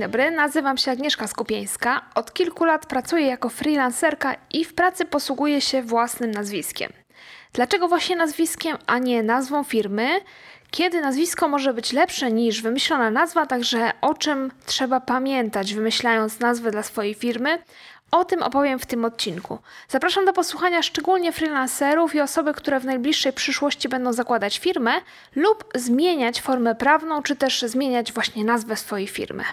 Dobry, nazywam się Agnieszka Skupieńska. Od kilku lat pracuję jako freelancerka i w pracy posługuję się własnym nazwiskiem. Dlaczego właśnie nazwiskiem, a nie nazwą firmy? Kiedy nazwisko może być lepsze niż wymyślona nazwa, także o czym trzeba pamiętać, wymyślając nazwę dla swojej firmy, o tym opowiem w tym odcinku. Zapraszam do posłuchania szczególnie freelancerów i osoby, które w najbliższej przyszłości będą zakładać firmę lub zmieniać formę prawną, czy też zmieniać właśnie nazwę swojej firmy.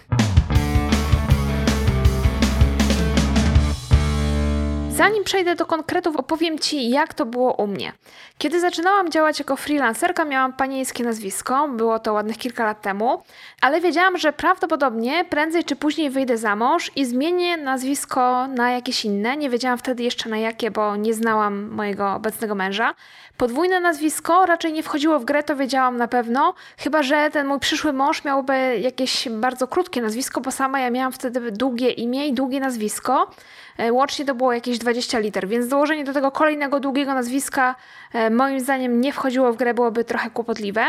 Zanim przejdę do konkretów, opowiem Ci, jak to było u mnie. Kiedy zaczynałam działać jako freelancerka, miałam panieńskie nazwisko, było to ładnych kilka lat temu, ale wiedziałam, że prawdopodobnie prędzej czy później wyjdę za mąż i zmienię nazwisko na jakieś inne. Nie wiedziałam wtedy jeszcze na jakie, bo nie znałam mojego obecnego męża. Podwójne nazwisko raczej nie wchodziło w grę, to wiedziałam na pewno, chyba że ten mój przyszły mąż miałby jakieś bardzo krótkie nazwisko, bo sama ja miałam wtedy długie imię i długie nazwisko. E, łącznie to było jakieś 20 liter, więc dołożenie do tego kolejnego długiego nazwiska e, moim zdaniem nie wchodziło w grę, byłoby trochę kłopotliwe.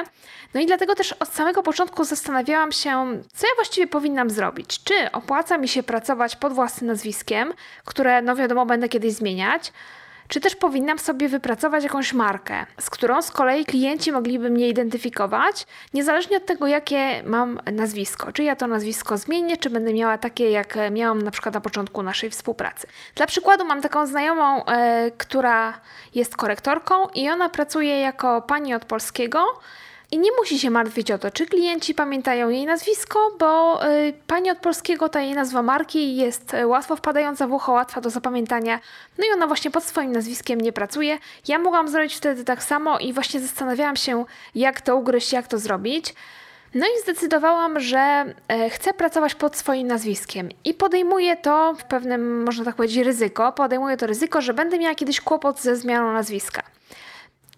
No i dlatego też od samego początku zastanawiałam się, co ja właściwie powinnam zrobić. Czy opłaca mi się pracować pod własnym nazwiskiem, które no wiadomo będę kiedyś zmieniać, czy też powinnam sobie wypracować jakąś markę, z którą z kolei klienci mogliby mnie identyfikować, niezależnie od tego, jakie mam nazwisko. Czy ja to nazwisko zmienię, czy będę miała takie, jak miałam na przykład na początku naszej współpracy. Dla przykładu mam taką znajomą, e, która jest korektorką i ona pracuje jako pani od polskiego i nie musi się martwić o to, czy klienci pamiętają jej nazwisko, bo y, pani od polskiego, ta jej nazwa marki jest y, łatwo wpadająca w ucho, łatwa do zapamiętania. No i ona właśnie pod swoim nazwiskiem nie pracuje. Ja mogłam zrobić wtedy tak samo i właśnie zastanawiałam się, jak to ugryźć, jak to zrobić. No i zdecydowałam, że e, chcę pracować pod swoim nazwiskiem i podejmuję to w pewnym, można tak powiedzieć, ryzyko. Podejmuję to ryzyko, że będę miała kiedyś kłopot ze zmianą nazwiska.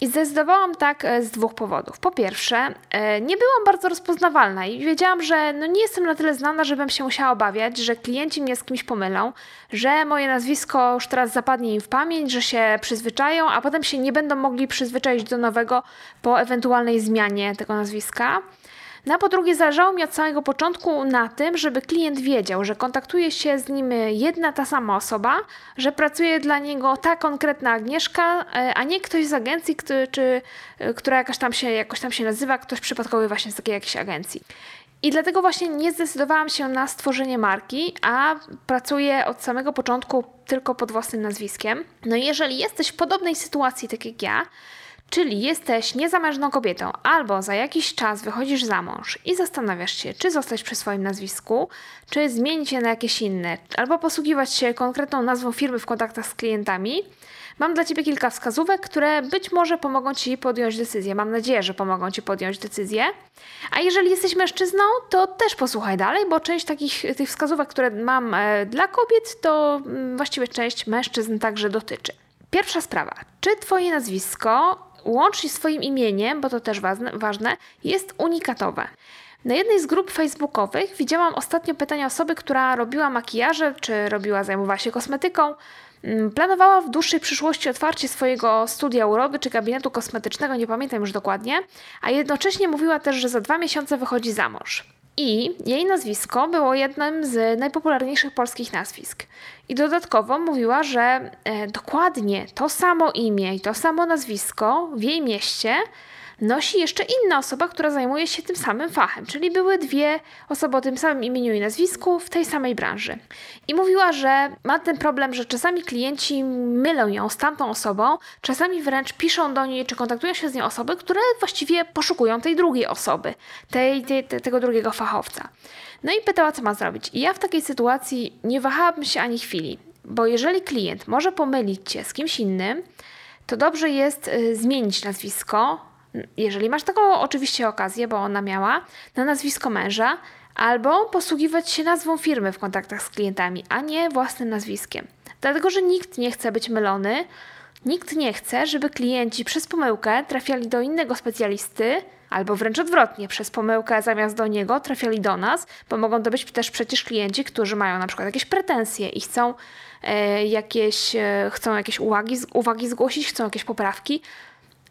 I zdecydowałam tak e, z dwóch powodów. Po pierwsze, e, nie byłam bardzo rozpoznawalna i wiedziałam, że no nie jestem na tyle znana, żebym się musiała obawiać, że klienci mnie z kimś pomylą, że moje nazwisko już teraz zapadnie im w pamięć, że się przyzwyczają, a potem się nie będą mogli przyzwyczaić do nowego po ewentualnej zmianie tego nazwiska. No po drugie, zależało mi od samego początku na tym, żeby klient wiedział, że kontaktuje się z nim jedna ta sama osoba, że pracuje dla niego ta konkretna Agnieszka, e, a nie ktoś z agencji, czy, e, która jakaś tam się, jakoś tam się nazywa, ktoś przypadkowy właśnie z takiej jakiejś agencji. I dlatego właśnie nie zdecydowałam się na stworzenie marki, a pracuję od samego początku tylko pod własnym nazwiskiem. No jeżeli jesteś w podobnej sytuacji, tak jak ja, Czyli jesteś niezamężną kobietą, albo za jakiś czas wychodzisz za mąż i zastanawiasz się, czy zostać przy swoim nazwisku, czy zmienić je na jakieś inne, albo posługiwać się konkretną nazwą firmy w kontaktach z klientami. Mam dla Ciebie kilka wskazówek, które być może pomogą Ci podjąć decyzję. Mam nadzieję, że pomogą Ci podjąć decyzję. A jeżeli jesteś mężczyzną, to też posłuchaj dalej, bo część takich tych wskazówek, które mam e, dla kobiet, to mm, właściwie część mężczyzn także dotyczy. Pierwsza sprawa. Czy Twoje nazwisko łącznie swoim imieniem, bo to też ważne, jest unikatowe. Na jednej z grup facebookowych widziałam ostatnio pytanie osoby, która robiła makijaże, czy robiła, zajmowała się kosmetyką. Mm, planowała w dłuższej przyszłości otwarcie swojego studia urody czy gabinetu kosmetycznego, nie pamiętam już dokładnie, a jednocześnie mówiła też, że za dwa miesiące wychodzi za mąż. I jej nazwisko było jednym z najpopularniejszych polskich nazwisk. I dodatkowo mówiła, że e, dokładnie to samo imię i to samo nazwisko w jej mieście nosi jeszcze inna osoba, która zajmuje się tym samym fachem, czyli były dwie osoby o tym samym imieniu i nazwisku w tej samej branży. I mówiła, że ma ten problem, że czasami klienci mylą ją z tamtą osobą, czasami wręcz piszą do niej, czy kontaktują się z nią osoby, które właściwie poszukują tej drugiej osoby, tej, tej, tego drugiego fachowca. No i pytała, co ma zrobić. I ja w takiej sytuacji nie wahałabym się ani chwili, bo jeżeli klient może pomylić cię z kimś innym, to dobrze jest y, zmienić nazwisko, jeżeli masz taką oczywiście okazję, bo ona miała, na nazwisko męża, albo posługiwać się nazwą firmy w kontaktach z klientami, a nie własnym nazwiskiem. Dlatego, że nikt nie chce być mylony, nikt nie chce, żeby klienci przez pomyłkę trafiali do innego specjalisty, albo wręcz odwrotnie, przez pomyłkę zamiast do niego trafiali do nas, bo mogą to być też przecież klienci, którzy mają na przykład jakieś pretensje i chcą e, jakieś, e, chcą jakieś uwagi, uwagi zgłosić, chcą jakieś poprawki,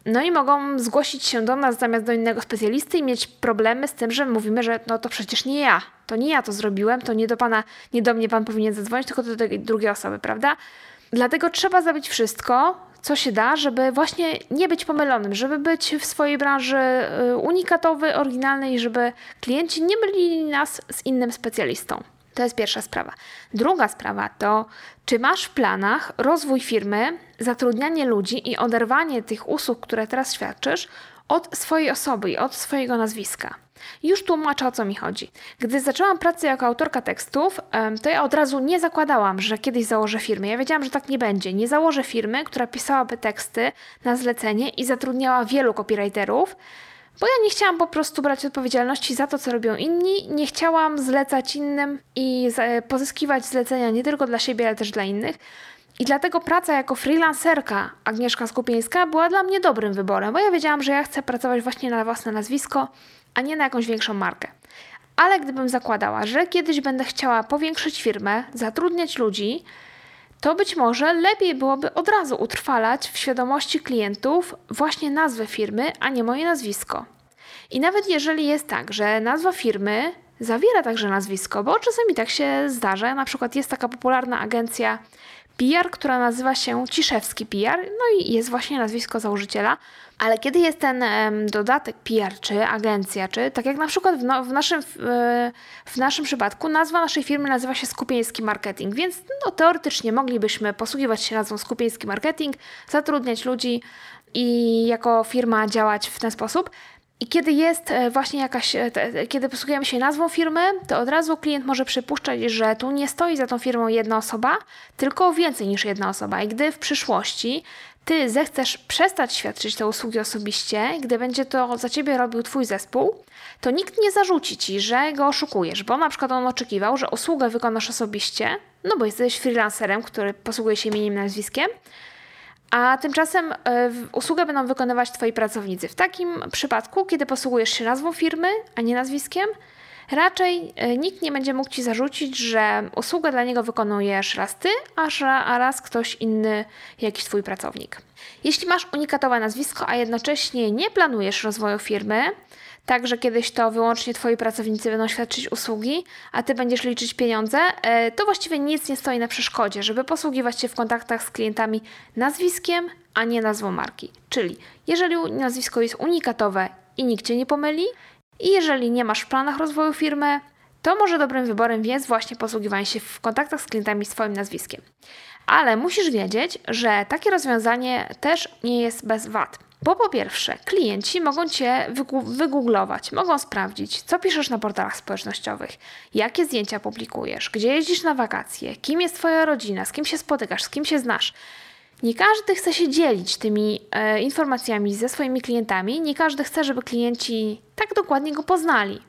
No i mogą zgłosić się do nas zamiast do innego specjalisty i mieć problemy z tym, że mówimy, że no to przecież nie ja, to nie ja to zrobiłem, to nie do pana, nie do mnie pan powinien zadzwonić, tylko do tej drugiej osoby, prawda? Dlatego trzeba zrobić wszystko, co się da, żeby właśnie nie być pomylonym, żeby być w swojej branży y, unikatowy, oryginalny i żeby klienci nie mylili nas z innym specjalistą. To jest pierwsza sprawa. Druga sprawa to, czy masz w planach rozwój firmy, zatrudnianie ludzi i oderwanie tych usług, które teraz świadczysz, od swojej osoby i od swojego nazwiska. Już tłumaczę o co mi chodzi. Gdy zaczęłam pracę jako autorka tekstów, to ja od razu nie zakładałam, że kiedyś założę firmę. Ja wiedziałam, że tak nie będzie. Nie założę firmy, która pisałaby teksty na zlecenie i zatrudniała wielu copywriterów, bo ja nie chciałam po prostu brać odpowiedzialności za to, co robią inni, nie chciałam zlecać innym i pozyskiwać zlecenia nie tylko dla siebie, ale też dla innych. I dlatego praca jako freelancerka Agnieszka Skupieńska była dla mnie dobrym wyborem, bo ja wiedziałam, że ja chcę pracować właśnie na własne nazwisko, a nie na jakąś większą markę. Ale gdybym zakładała, że kiedyś będę chciała powiększyć firmę, zatrudniać ludzi, to być może lepiej byłoby od razu utrwalać w świadomości klientów właśnie nazwę firmy, a nie moje nazwisko. I nawet jeżeli jest tak, że nazwa firmy zawiera także nazwisko, bo czasami tak się zdarza, na przykład jest taka popularna agencja PR, która nazywa się Ciszewski PR, no i jest właśnie nazwisko założyciela. Ale kiedy jest ten dodatek PR, czy agencja, czy tak jak na przykład w, no, w, naszym, w, naszym przypadku nazwa naszej firmy nazywa się Skupieński Marketing, więc no, teoretycznie moglibyśmy posługiwać się nazwą Skupieński Marketing, zatrudniać ludzi i jako firma działać w ten sposób. I kiedy jest e, właśnie jakaś, e, kiedy posługujemy się nazwą firmy, to od razu klient może przypuszczać, że tu nie stoi za tą firmą jedna osoba, tylko więcej niż jedna osoba. I gdy w przyszłości ty zechcesz przestać świadczyć te usługi osobiście, gdy będzie to za ciebie robił twój zespół, to nikt nie zarzuci ci, że go oszukujesz, bo na przykład on oczekiwał, że usługę wykonasz osobiście, no bo jesteś freelancerem, który posługuje się imieniem nazwiskiem, a tymczasem y, usługę będą wykonywać Twoi pracownicy. W takim przypadku, kiedy posługujesz się nazwą firmy, a nie nazwiskiem, raczej y, nikt nie będzie mógł Ci zarzucić, że usługę dla niego wykonujesz raz Ty, a raz ktoś inny, jakiś Twój pracownik. Jeśli masz unikatowe nazwisko, a jednocześnie nie planujesz rozwoju firmy, tak, że kiedyś to wyłącznie Twoi pracownicy będą świadczyć usługi, a Ty będziesz liczyć pieniądze, e, to właściwie nic nie stoi na przeszkodzie, żeby posługiwać się w kontaktach z klientami nazwiskiem, a nie nazwą marki. Czyli jeżeli nazwisko jest unikatowe i nikt Cię nie pomyli, i jeżeli nie masz w planach rozwoju firmy, to może dobrym wyborem jest właśnie posługiwanie się w kontaktach z klientami swoim nazwiskiem. Ale musisz wiedzieć, że takie rozwiązanie też nie jest bez wad. Bo po pierwsze, klienci mogą Cię wygooglować, mogą sprawdzić, co piszesz na portalach społecznościowych, jakie zdjęcia publikujesz, gdzie jeździsz na wakacje, kim jest Twoja rodzina, z kim się spotykasz, z kim się znasz. Nie każdy chce się dzielić tymi e, informacjami ze swoimi klientami, nie każdy chce, żeby klienci tak dokładnie go poznali.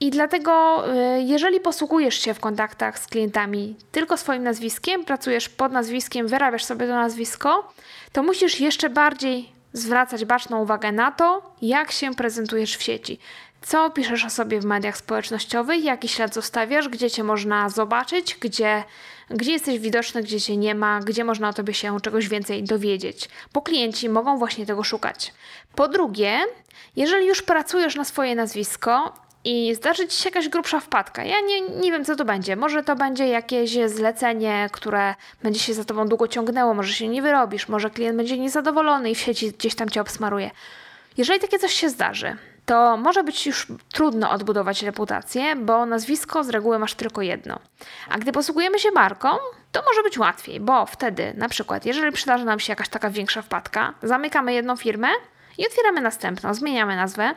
I dlatego, e, jeżeli posługujesz się w kontaktach z klientami tylko swoim nazwiskiem, pracujesz pod nazwiskiem, wyrabiasz sobie to nazwisko, to musisz jeszcze bardziej zwracać baczną uwagę na to, jak się prezentujesz w sieci. Co piszesz o sobie w mediach społecznościowych, jaki ślad zostawiasz, gdzie cię można zobaczyć, gdzie, gdzie jesteś widoczny, gdzie cię nie ma, gdzie można o tobie się czegoś więcej dowiedzieć, bo klienci mogą właśnie tego szukać. Po drugie, jeżeli już pracujesz na swoje nazwisko, i zdarzy ci się jakaś grubsza wpadka. Ja nie, nie wiem, co to będzie. Może to będzie jakieś zlecenie, które będzie się za tobą długo ciągnęło, może się nie wyrobisz, może klient będzie niezadowolony i w sieci gdzieś tam cię obsmaruje. Jeżeli takie coś się zdarzy, to może być już trudno odbudować reputację, bo nazwisko z reguły masz tylko jedno. A gdy posługujemy się marką, to może być łatwiej, bo wtedy, na przykład, jeżeli przydarzy nam się jakaś taka większa wpadka, zamykamy jedną firmę i otwieramy następną, zmieniamy nazwę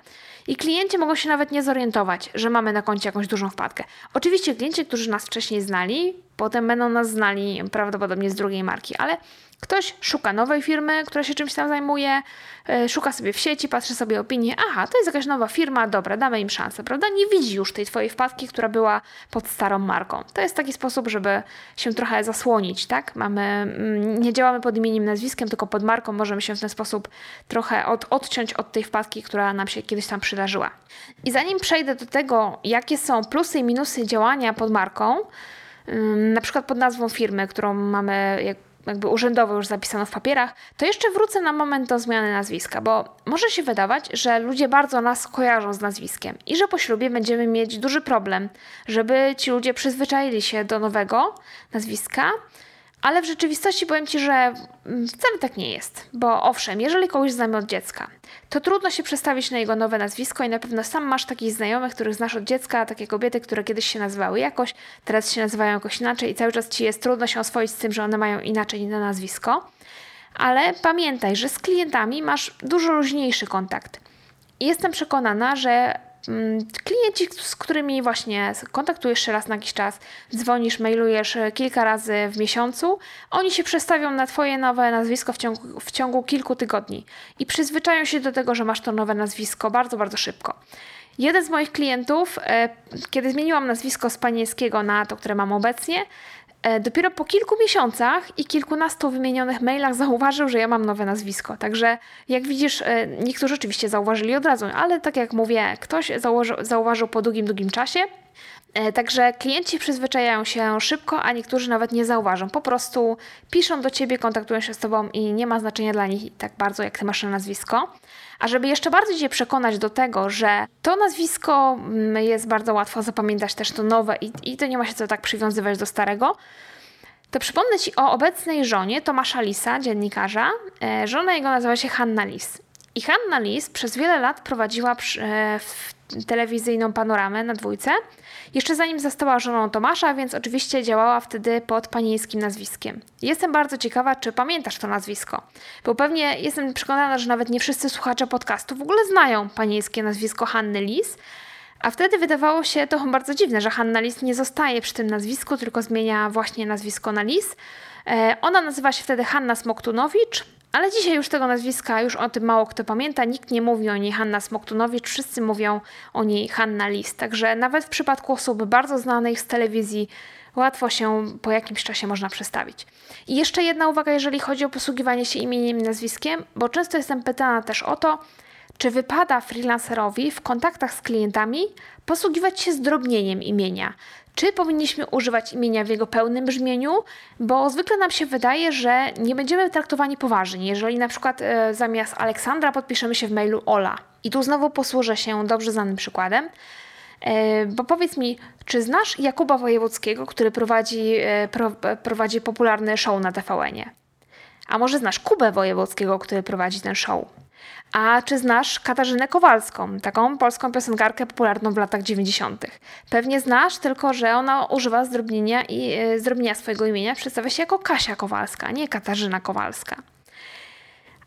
i klienci mogą się nawet nie zorientować, że mamy na koncie jakąś dużą wpadkę. Oczywiście klienci, którzy nas wcześniej znali, potem będą nas znali prawdopodobnie z drugiej marki, ale Ktoś szuka nowej firmy, która się czymś tam zajmuje, e, szuka sobie w sieci, patrzy sobie opinię, aha, to jest jakaś nowa firma, dobra, damy im szansę, prawda? Nie widzi już tej twojej wpadki, która była pod starą marką. To jest taki sposób, żeby się trochę zasłonić, tak? Mamy, mm, nie działamy pod imieniem, nazwiskiem, tylko pod marką, możemy się w ten sposób trochę od, odciąć od tej wpadki, która nam się kiedyś tam przydarzyła. I zanim przejdę do tego, jakie są plusy i minusy działania pod marką, na przykład pod nazwą firmy, którą mamy jakby urzędowo już zapisano w papierach, to jeszcze wrócę na moment do zmiany nazwiska, bo może się wydawać, że ludzie bardzo nas kojarzą z nazwiskiem i że po ślubie będziemy mieć duży problem, żeby ci ludzie przyzwyczaili się do nowego nazwiska, ale w rzeczywistości powiem Ci, że mm, wcale tak nie jest. Bo owszem, jeżeli kogoś znamy od dziecka, to trudno się przestawić na jego nowe nazwisko i na pewno sam masz takich znajomych, których znasz od dziecka, takie kobiety, które kiedyś się nazywały jakoś, teraz się nazywają jakoś inaczej i cały czas Ci jest trudno się oswoić z tym, że one mają inaczej inne nazwisko. Ale pamiętaj, że z klientami masz dużo luźniejszy kontakt. I jestem przekonana, że klienci, z którymi właśnie kontaktujesz się raz na jakiś czas, dzwonisz, mailujesz e, kilka razy w miesiącu, oni się przestawią na Twoje nowe nazwisko w ciągu, w ciągu kilku tygodni i przyzwyczają się do tego, że masz to nowe nazwisko bardzo, bardzo szybko. Jeden z moich klientów, e, kiedy zmieniłam nazwisko z panieńskiego na to, które mam obecnie, dopiero po kilku miesiącach i kilkunastu wymienionych mailach zauważył, że ja mam nowe nazwisko. Także jak widzisz, e, niektórzy oczywiście zauważyli od razu, ale tak jak mówię, ktoś zauważył, zauważył po długim, długim czasie. E, także klienci przyzwyczajają się szybko, a niektórzy nawet nie zauważą. Po prostu piszą do ciebie, kontaktują się z tobą i nie ma znaczenia dla nich tak bardzo, jak ty masz na nazwisko. A żeby jeszcze bardziej Cię przekonać do tego, że to nazwisko mm, jest bardzo łatwo zapamiętać też to nowe i, i to nie ma się co tak przywiązywać do starego, to przypomnę Ci o obecnej żonie Tomasza Lisa, dziennikarza. E, żona jego nazywa się Hanna Lis. I Hanna Lis przez wiele lat prowadziła e, w telewizyjną panoramę na dwójce. Jeszcze zanim została żoną Tomasza, więc oczywiście działała wtedy pod panieńskim nazwiskiem. Jestem bardzo ciekawa, czy pamiętasz to nazwisko, bo pewnie jestem przekonana, że nawet nie wszyscy słuchacze podcastu w ogóle znają panieńskie nazwisko Hanny Lis, a wtedy wydawało się to bardzo dziwne, że Hanna Lis nie zostaje przy tym nazwisku, tylko zmienia właśnie nazwisko na Lis. E, ona nazywa się wtedy Hanna Smoktunowicz, ale dzisiaj już tego nazwiska, już o tym mało kto pamięta. Nikt nie mówi o niej Hanna Smoktunowicz, wszyscy mówią o niej Hanna Lis. Także nawet w przypadku osoby bardzo znanej z telewizji łatwo się po jakimś czasie można przestawić. I jeszcze jedna uwaga, jeżeli chodzi o posługiwanie się imieniem i nazwiskiem, bo często jestem pytana też o to, czy wypada freelancerowi w kontaktach z klientami posługiwać się zdrobnieniem imienia? Czy powinniśmy używać imienia w jego pełnym brzmieniu? Bo zwykle nam się wydaje, że nie będziemy traktowani poważnie, jeżeli na przykład e, zamiast Aleksandra podpiszemy się w mailu Ola. I tu znowu posłużę się dobrze znanym przykładem. E, bo powiedz mi, czy znasz Jakuba Wojewódzkiego, który prowadzi, e, pro, prowadzi popularny show na TVN-ie? A może znasz Kubę Wojewódzkiego, który prowadzi ten show? A czy znasz Katarzynę Kowalską, taką polską piosenkarkę popularną w latach 90.? Pewnie znasz, tylko że ona używa zdrobnienia i e, zdrobnienia swojego imienia, przedstawia się jako Kasia Kowalska, nie Katarzyna Kowalska.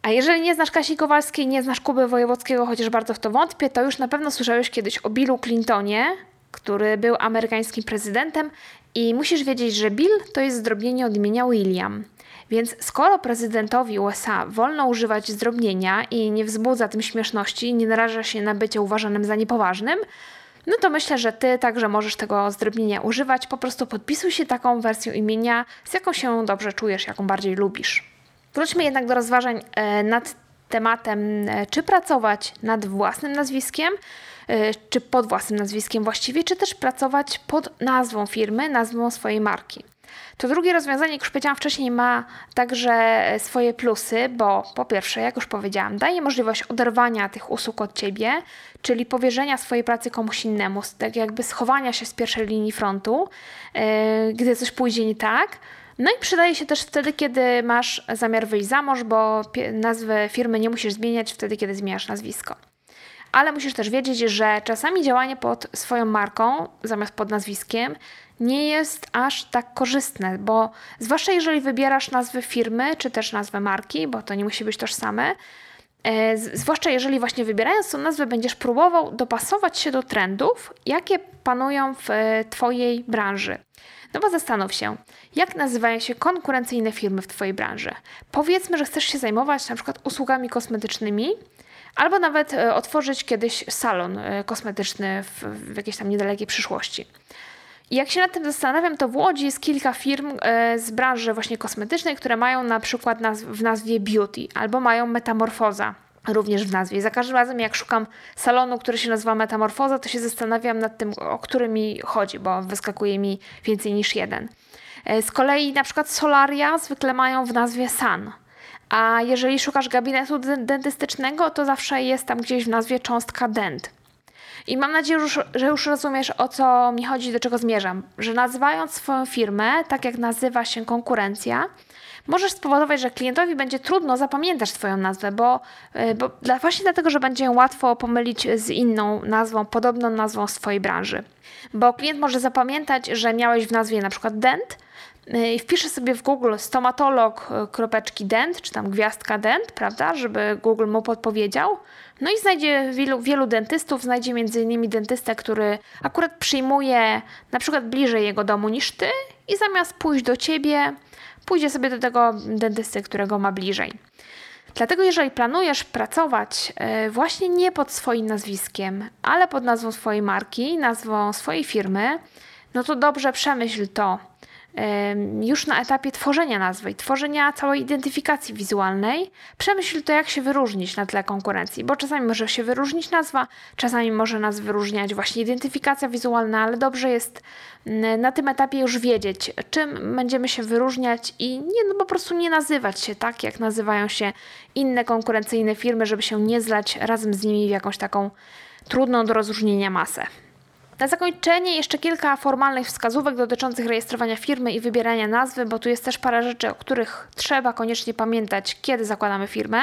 A jeżeli nie znasz Kasi Kowalskiej, nie znasz Kuby Wojewódzkiego, chociaż bardzo w to wątpię, to już na pewno słyszałeś kiedyś o Billu Clintonie, który był amerykańskim prezydentem i musisz wiedzieć, że Bill to jest zdrobnienie od imienia William. Więc skoro prezydentowi USA wolno używać zdrobnienia i nie wzbudza tym śmieszności, nie naraża się na bycie uważanym za niepoważnym, no to myślę, że ty także możesz tego zdrobnienia używać. Po prostu podpisuj się taką wersją imienia, z jaką się dobrze czujesz, jaką bardziej lubisz. Wróćmy jednak do rozważań e, nad tematem, e, czy pracować nad własnym nazwiskiem, e, czy pod własnym nazwiskiem właściwie, czy też pracować pod nazwą firmy, nazwą swojej marki. To drugie rozwiązanie, jak już powiedziałam wcześniej, ma także swoje plusy, bo po pierwsze, jak już powiedziałam, daje możliwość oderwania tych usług od ciebie, czyli powierzenia swojej pracy komuś innemu, tak jakby schowania się z pierwszej linii frontu, yy, gdy coś pójdzie nie tak. No i przydaje się też wtedy, kiedy masz zamiar wyjść za mąż, bo nazwę firmy nie musisz zmieniać wtedy, kiedy zmieniasz nazwisko. Ale musisz też wiedzieć, że czasami działanie pod swoją marką zamiast pod nazwiskiem nie jest aż tak korzystne, bo zwłaszcza jeżeli wybierasz nazwę firmy czy też nazwę marki, bo to nie musi być tożsame, e, zwłaszcza jeżeli właśnie wybierając tą nazwę będziesz próbował dopasować się do trendów, jakie panują w e, Twojej branży. No bo zastanów się, jak nazywają się konkurencyjne firmy w Twojej branży. Powiedzmy, że chcesz się zajmować na przykład usługami kosmetycznymi, albo nawet e, otworzyć kiedyś salon kosmetyczny w, w jakiejś tam niedalekiej przyszłości. Jak się nad tym zastanawiam, to w Łodzi jest kilka firm e, z branży właśnie kosmetycznej, które mają na przykład w nazwie beauty albo mają metamorfoza. również w nazwie. Za każdym razem, jak szukam salonu, który się nazywa Metamorfoza, to się zastanawiam nad tym, o który mi chodzi, bo wyskakuje mi więcej niż jeden. E, z kolei na przykład solaria zwykle mają w nazwie Sun. A jeżeli szukasz gabinetu dentystycznego, to zawsze jest tam gdzieś w nazwie cząstka dent. I mam nadzieję, że już rozumiesz o co mi chodzi, do czego zmierzam. Że nazywając swoją firmę tak jak nazywa się konkurencja, możesz spowodować, że klientowi będzie trudno zapamiętać Twoją nazwę, bo, e, bo właśnie dlatego, że będzie ją łatwo pomylić z inną nazwą, podobną nazwą swojej branży. Bo klient może zapamiętać, że miałeś w nazwie na przykład dent, i wpiszę sobie w Google stomatolog e, kropeczki dent, czy tam gwiazdka dent, prawda, żeby Google mu podpowiedział. No i znajdzie wielu, wielu dentystów, znajdzie między innymi dentystę, który akurat przyjmuje na przykład bliżej jego domu niż ty i zamiast pójść do ciebie, pójdzie sobie do tego dentysty, którego ma bliżej. Dlatego, jeżeli planujesz pracować e, właśnie nie pod swoim nazwiskiem, ale pod nazwą swojej marki, nazwą swojej firmy, no to dobrze przemyśl to, już na etapie tworzenia nazwy i tworzenia całej identyfikacji wizualnej, przemyśl to, jak się wyróżnić na tle konkurencji, bo czasami może się wyróżnić nazwa, czasami może nas wyróżniać właśnie identyfikacja wizualna, ale dobrze jest na tym etapie już wiedzieć, czym będziemy się wyróżniać i nie, no po prostu nie nazywać się tak, jak nazywają się inne konkurencyjne firmy, żeby się nie zlać razem z nimi w jakąś taką trudną do rozróżnienia masę. Na zakończenie jeszcze kilka formalnych wskazówek dotyczących rejestrowania firmy i wybierania nazwy, bo tu jest też parę rzeczy, o których trzeba koniecznie pamiętać, kiedy zakładamy firmę.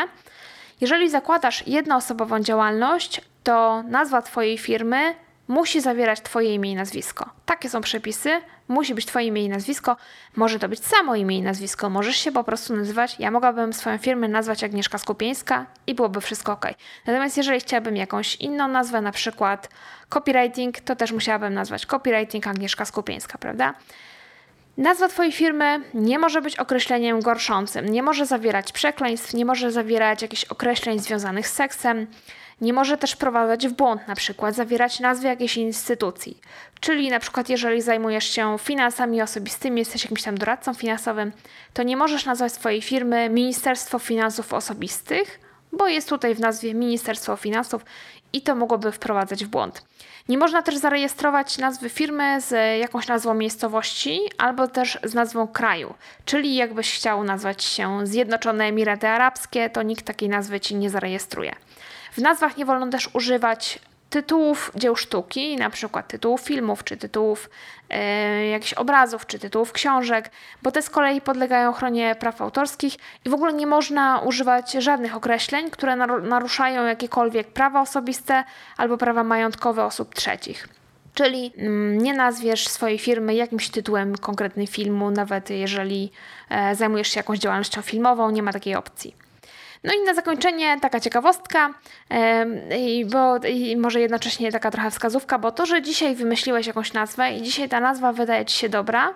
Jeżeli zakładasz jednoosobową działalność, to nazwa Twojej firmy musi zawierać Twoje imię i nazwisko. Takie są przepisy, musi być Twoje imię i nazwisko. Może to być samo imię i nazwisko, możesz się po prostu nazywać. Ja mogłabym swoją firmę nazwać Agnieszka Skupieńska i byłoby wszystko ok. Natomiast jeżeli chciałabym jakąś inną nazwę, na przykład copywriting, to też musiałabym nazwać copywriting Agnieszka Skupieńska, prawda? Nazwa Twojej firmy nie może być określeniem gorszącym, nie może zawierać przekleństw, nie może zawierać jakichś określeń związanych z seksem, nie może też wprowadzać w błąd, na przykład zawierać nazwy jakiejś instytucji. Czyli na przykład jeżeli zajmujesz się finansami osobistymi, jesteś jakimś tam doradcą finansowym, to nie możesz nazwać swojej firmy Ministerstwo Finansów Osobistych, bo jest tutaj w nazwie Ministerstwo Finansów i to mogłoby wprowadzać w błąd. Nie można też zarejestrować nazwy firmy z jakąś nazwą miejscowości albo też z nazwą kraju. Czyli jakbyś chciał nazwać się Zjednoczone Emiraty Arabskie, to nikt takiej nazwy ci nie zarejestruje. W nazwach nie wolno też używać tytułów dzieł sztuki, na przykład tytułów filmów, czy tytułów e, jakichś obrazów, czy tytułów książek, bo te z kolei podlegają ochronie praw autorskich i w ogóle nie można używać żadnych określeń, które naruszają jakiekolwiek prawa osobiste albo prawa majątkowe osób trzecich. Czyli mm, nie nazwiesz swojej firmy jakimś tytułem konkretnym filmu, nawet jeżeli e, zajmujesz się jakąś działalnością filmową, nie ma takiej opcji. No i na zakończenie taka ciekawostka, i bo i może jednocześnie taka trochę wskazówka, bo to, że dzisiaj wymyśliłeś jakąś nazwę i dzisiaj ta nazwa wydaje ci się dobra,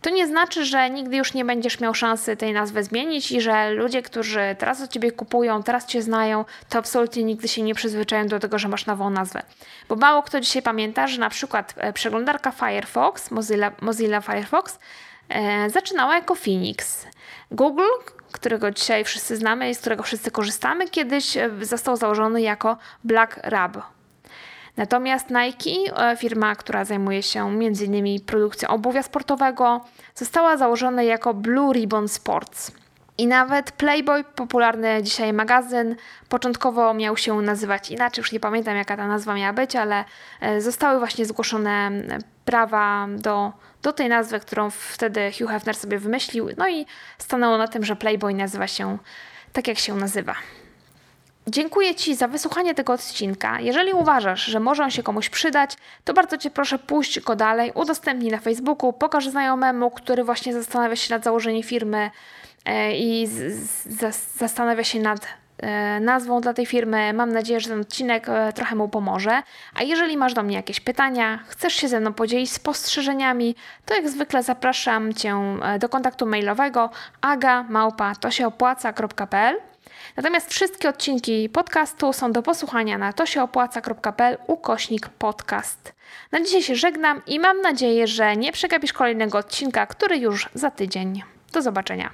to nie znaczy, że nigdy już nie będziesz miał szansy tej nazwy zmienić i że ludzie, którzy teraz od ciebie kupują, teraz cię znają, to absolutnie nigdy się nie przyzwyczają do tego, że masz nową nazwę. Bo mało kto dzisiaj pamięta, że na przykład e, przeglądarka Firefox, Mozilla, Mozilla Firefox, e, zaczynała jako Phoenix. Google którego dzisiaj wszyscy znamy i z którego wszyscy korzystamy, kiedyś e, został założony jako Black Rab. Natomiast Nike, e, firma, która zajmuje się m.in. produkcją obuwia sportowego, została założona jako Blue Ribbon Sports. I nawet Playboy, popularny dzisiaj magazyn, początkowo miał się nazywać inaczej, już nie pamiętam jaka ta nazwa miała być, ale e, zostały właśnie zgłoszone prawa do, do tej nazwy, którą wtedy Hugh Hefner sobie wymyślił. No i stanęło na tym, że Playboy nazywa się tak, jak się nazywa. Dziękuję Ci za wysłuchanie tego odcinka. Jeżeli uważasz, że może on się komuś przydać, to bardzo Cię proszę puść go dalej, udostępnij na Facebooku, pokaż znajomemu, który właśnie zastanawia się nad założeniem firmy e, i zastanawia się nad nazwą dla tej firmy. Mam nadzieję, że ten odcinek e, trochę mu pomoże. A jeżeli masz do mnie jakieś pytania, chcesz się ze mną podzielić spostrzeżeniami, to jak zwykle zapraszam Cię e, do kontaktu mailowego aga.małpa.tosiopłaca.pl Natomiast wszystkie odcinki podcastu są do posłuchania na tosieopłaca.pl ukośnik podcast. Na dzisiaj się żegnam i mam nadzieję, że nie przegapisz kolejnego odcinka, który już za tydzień. Do zobaczenia.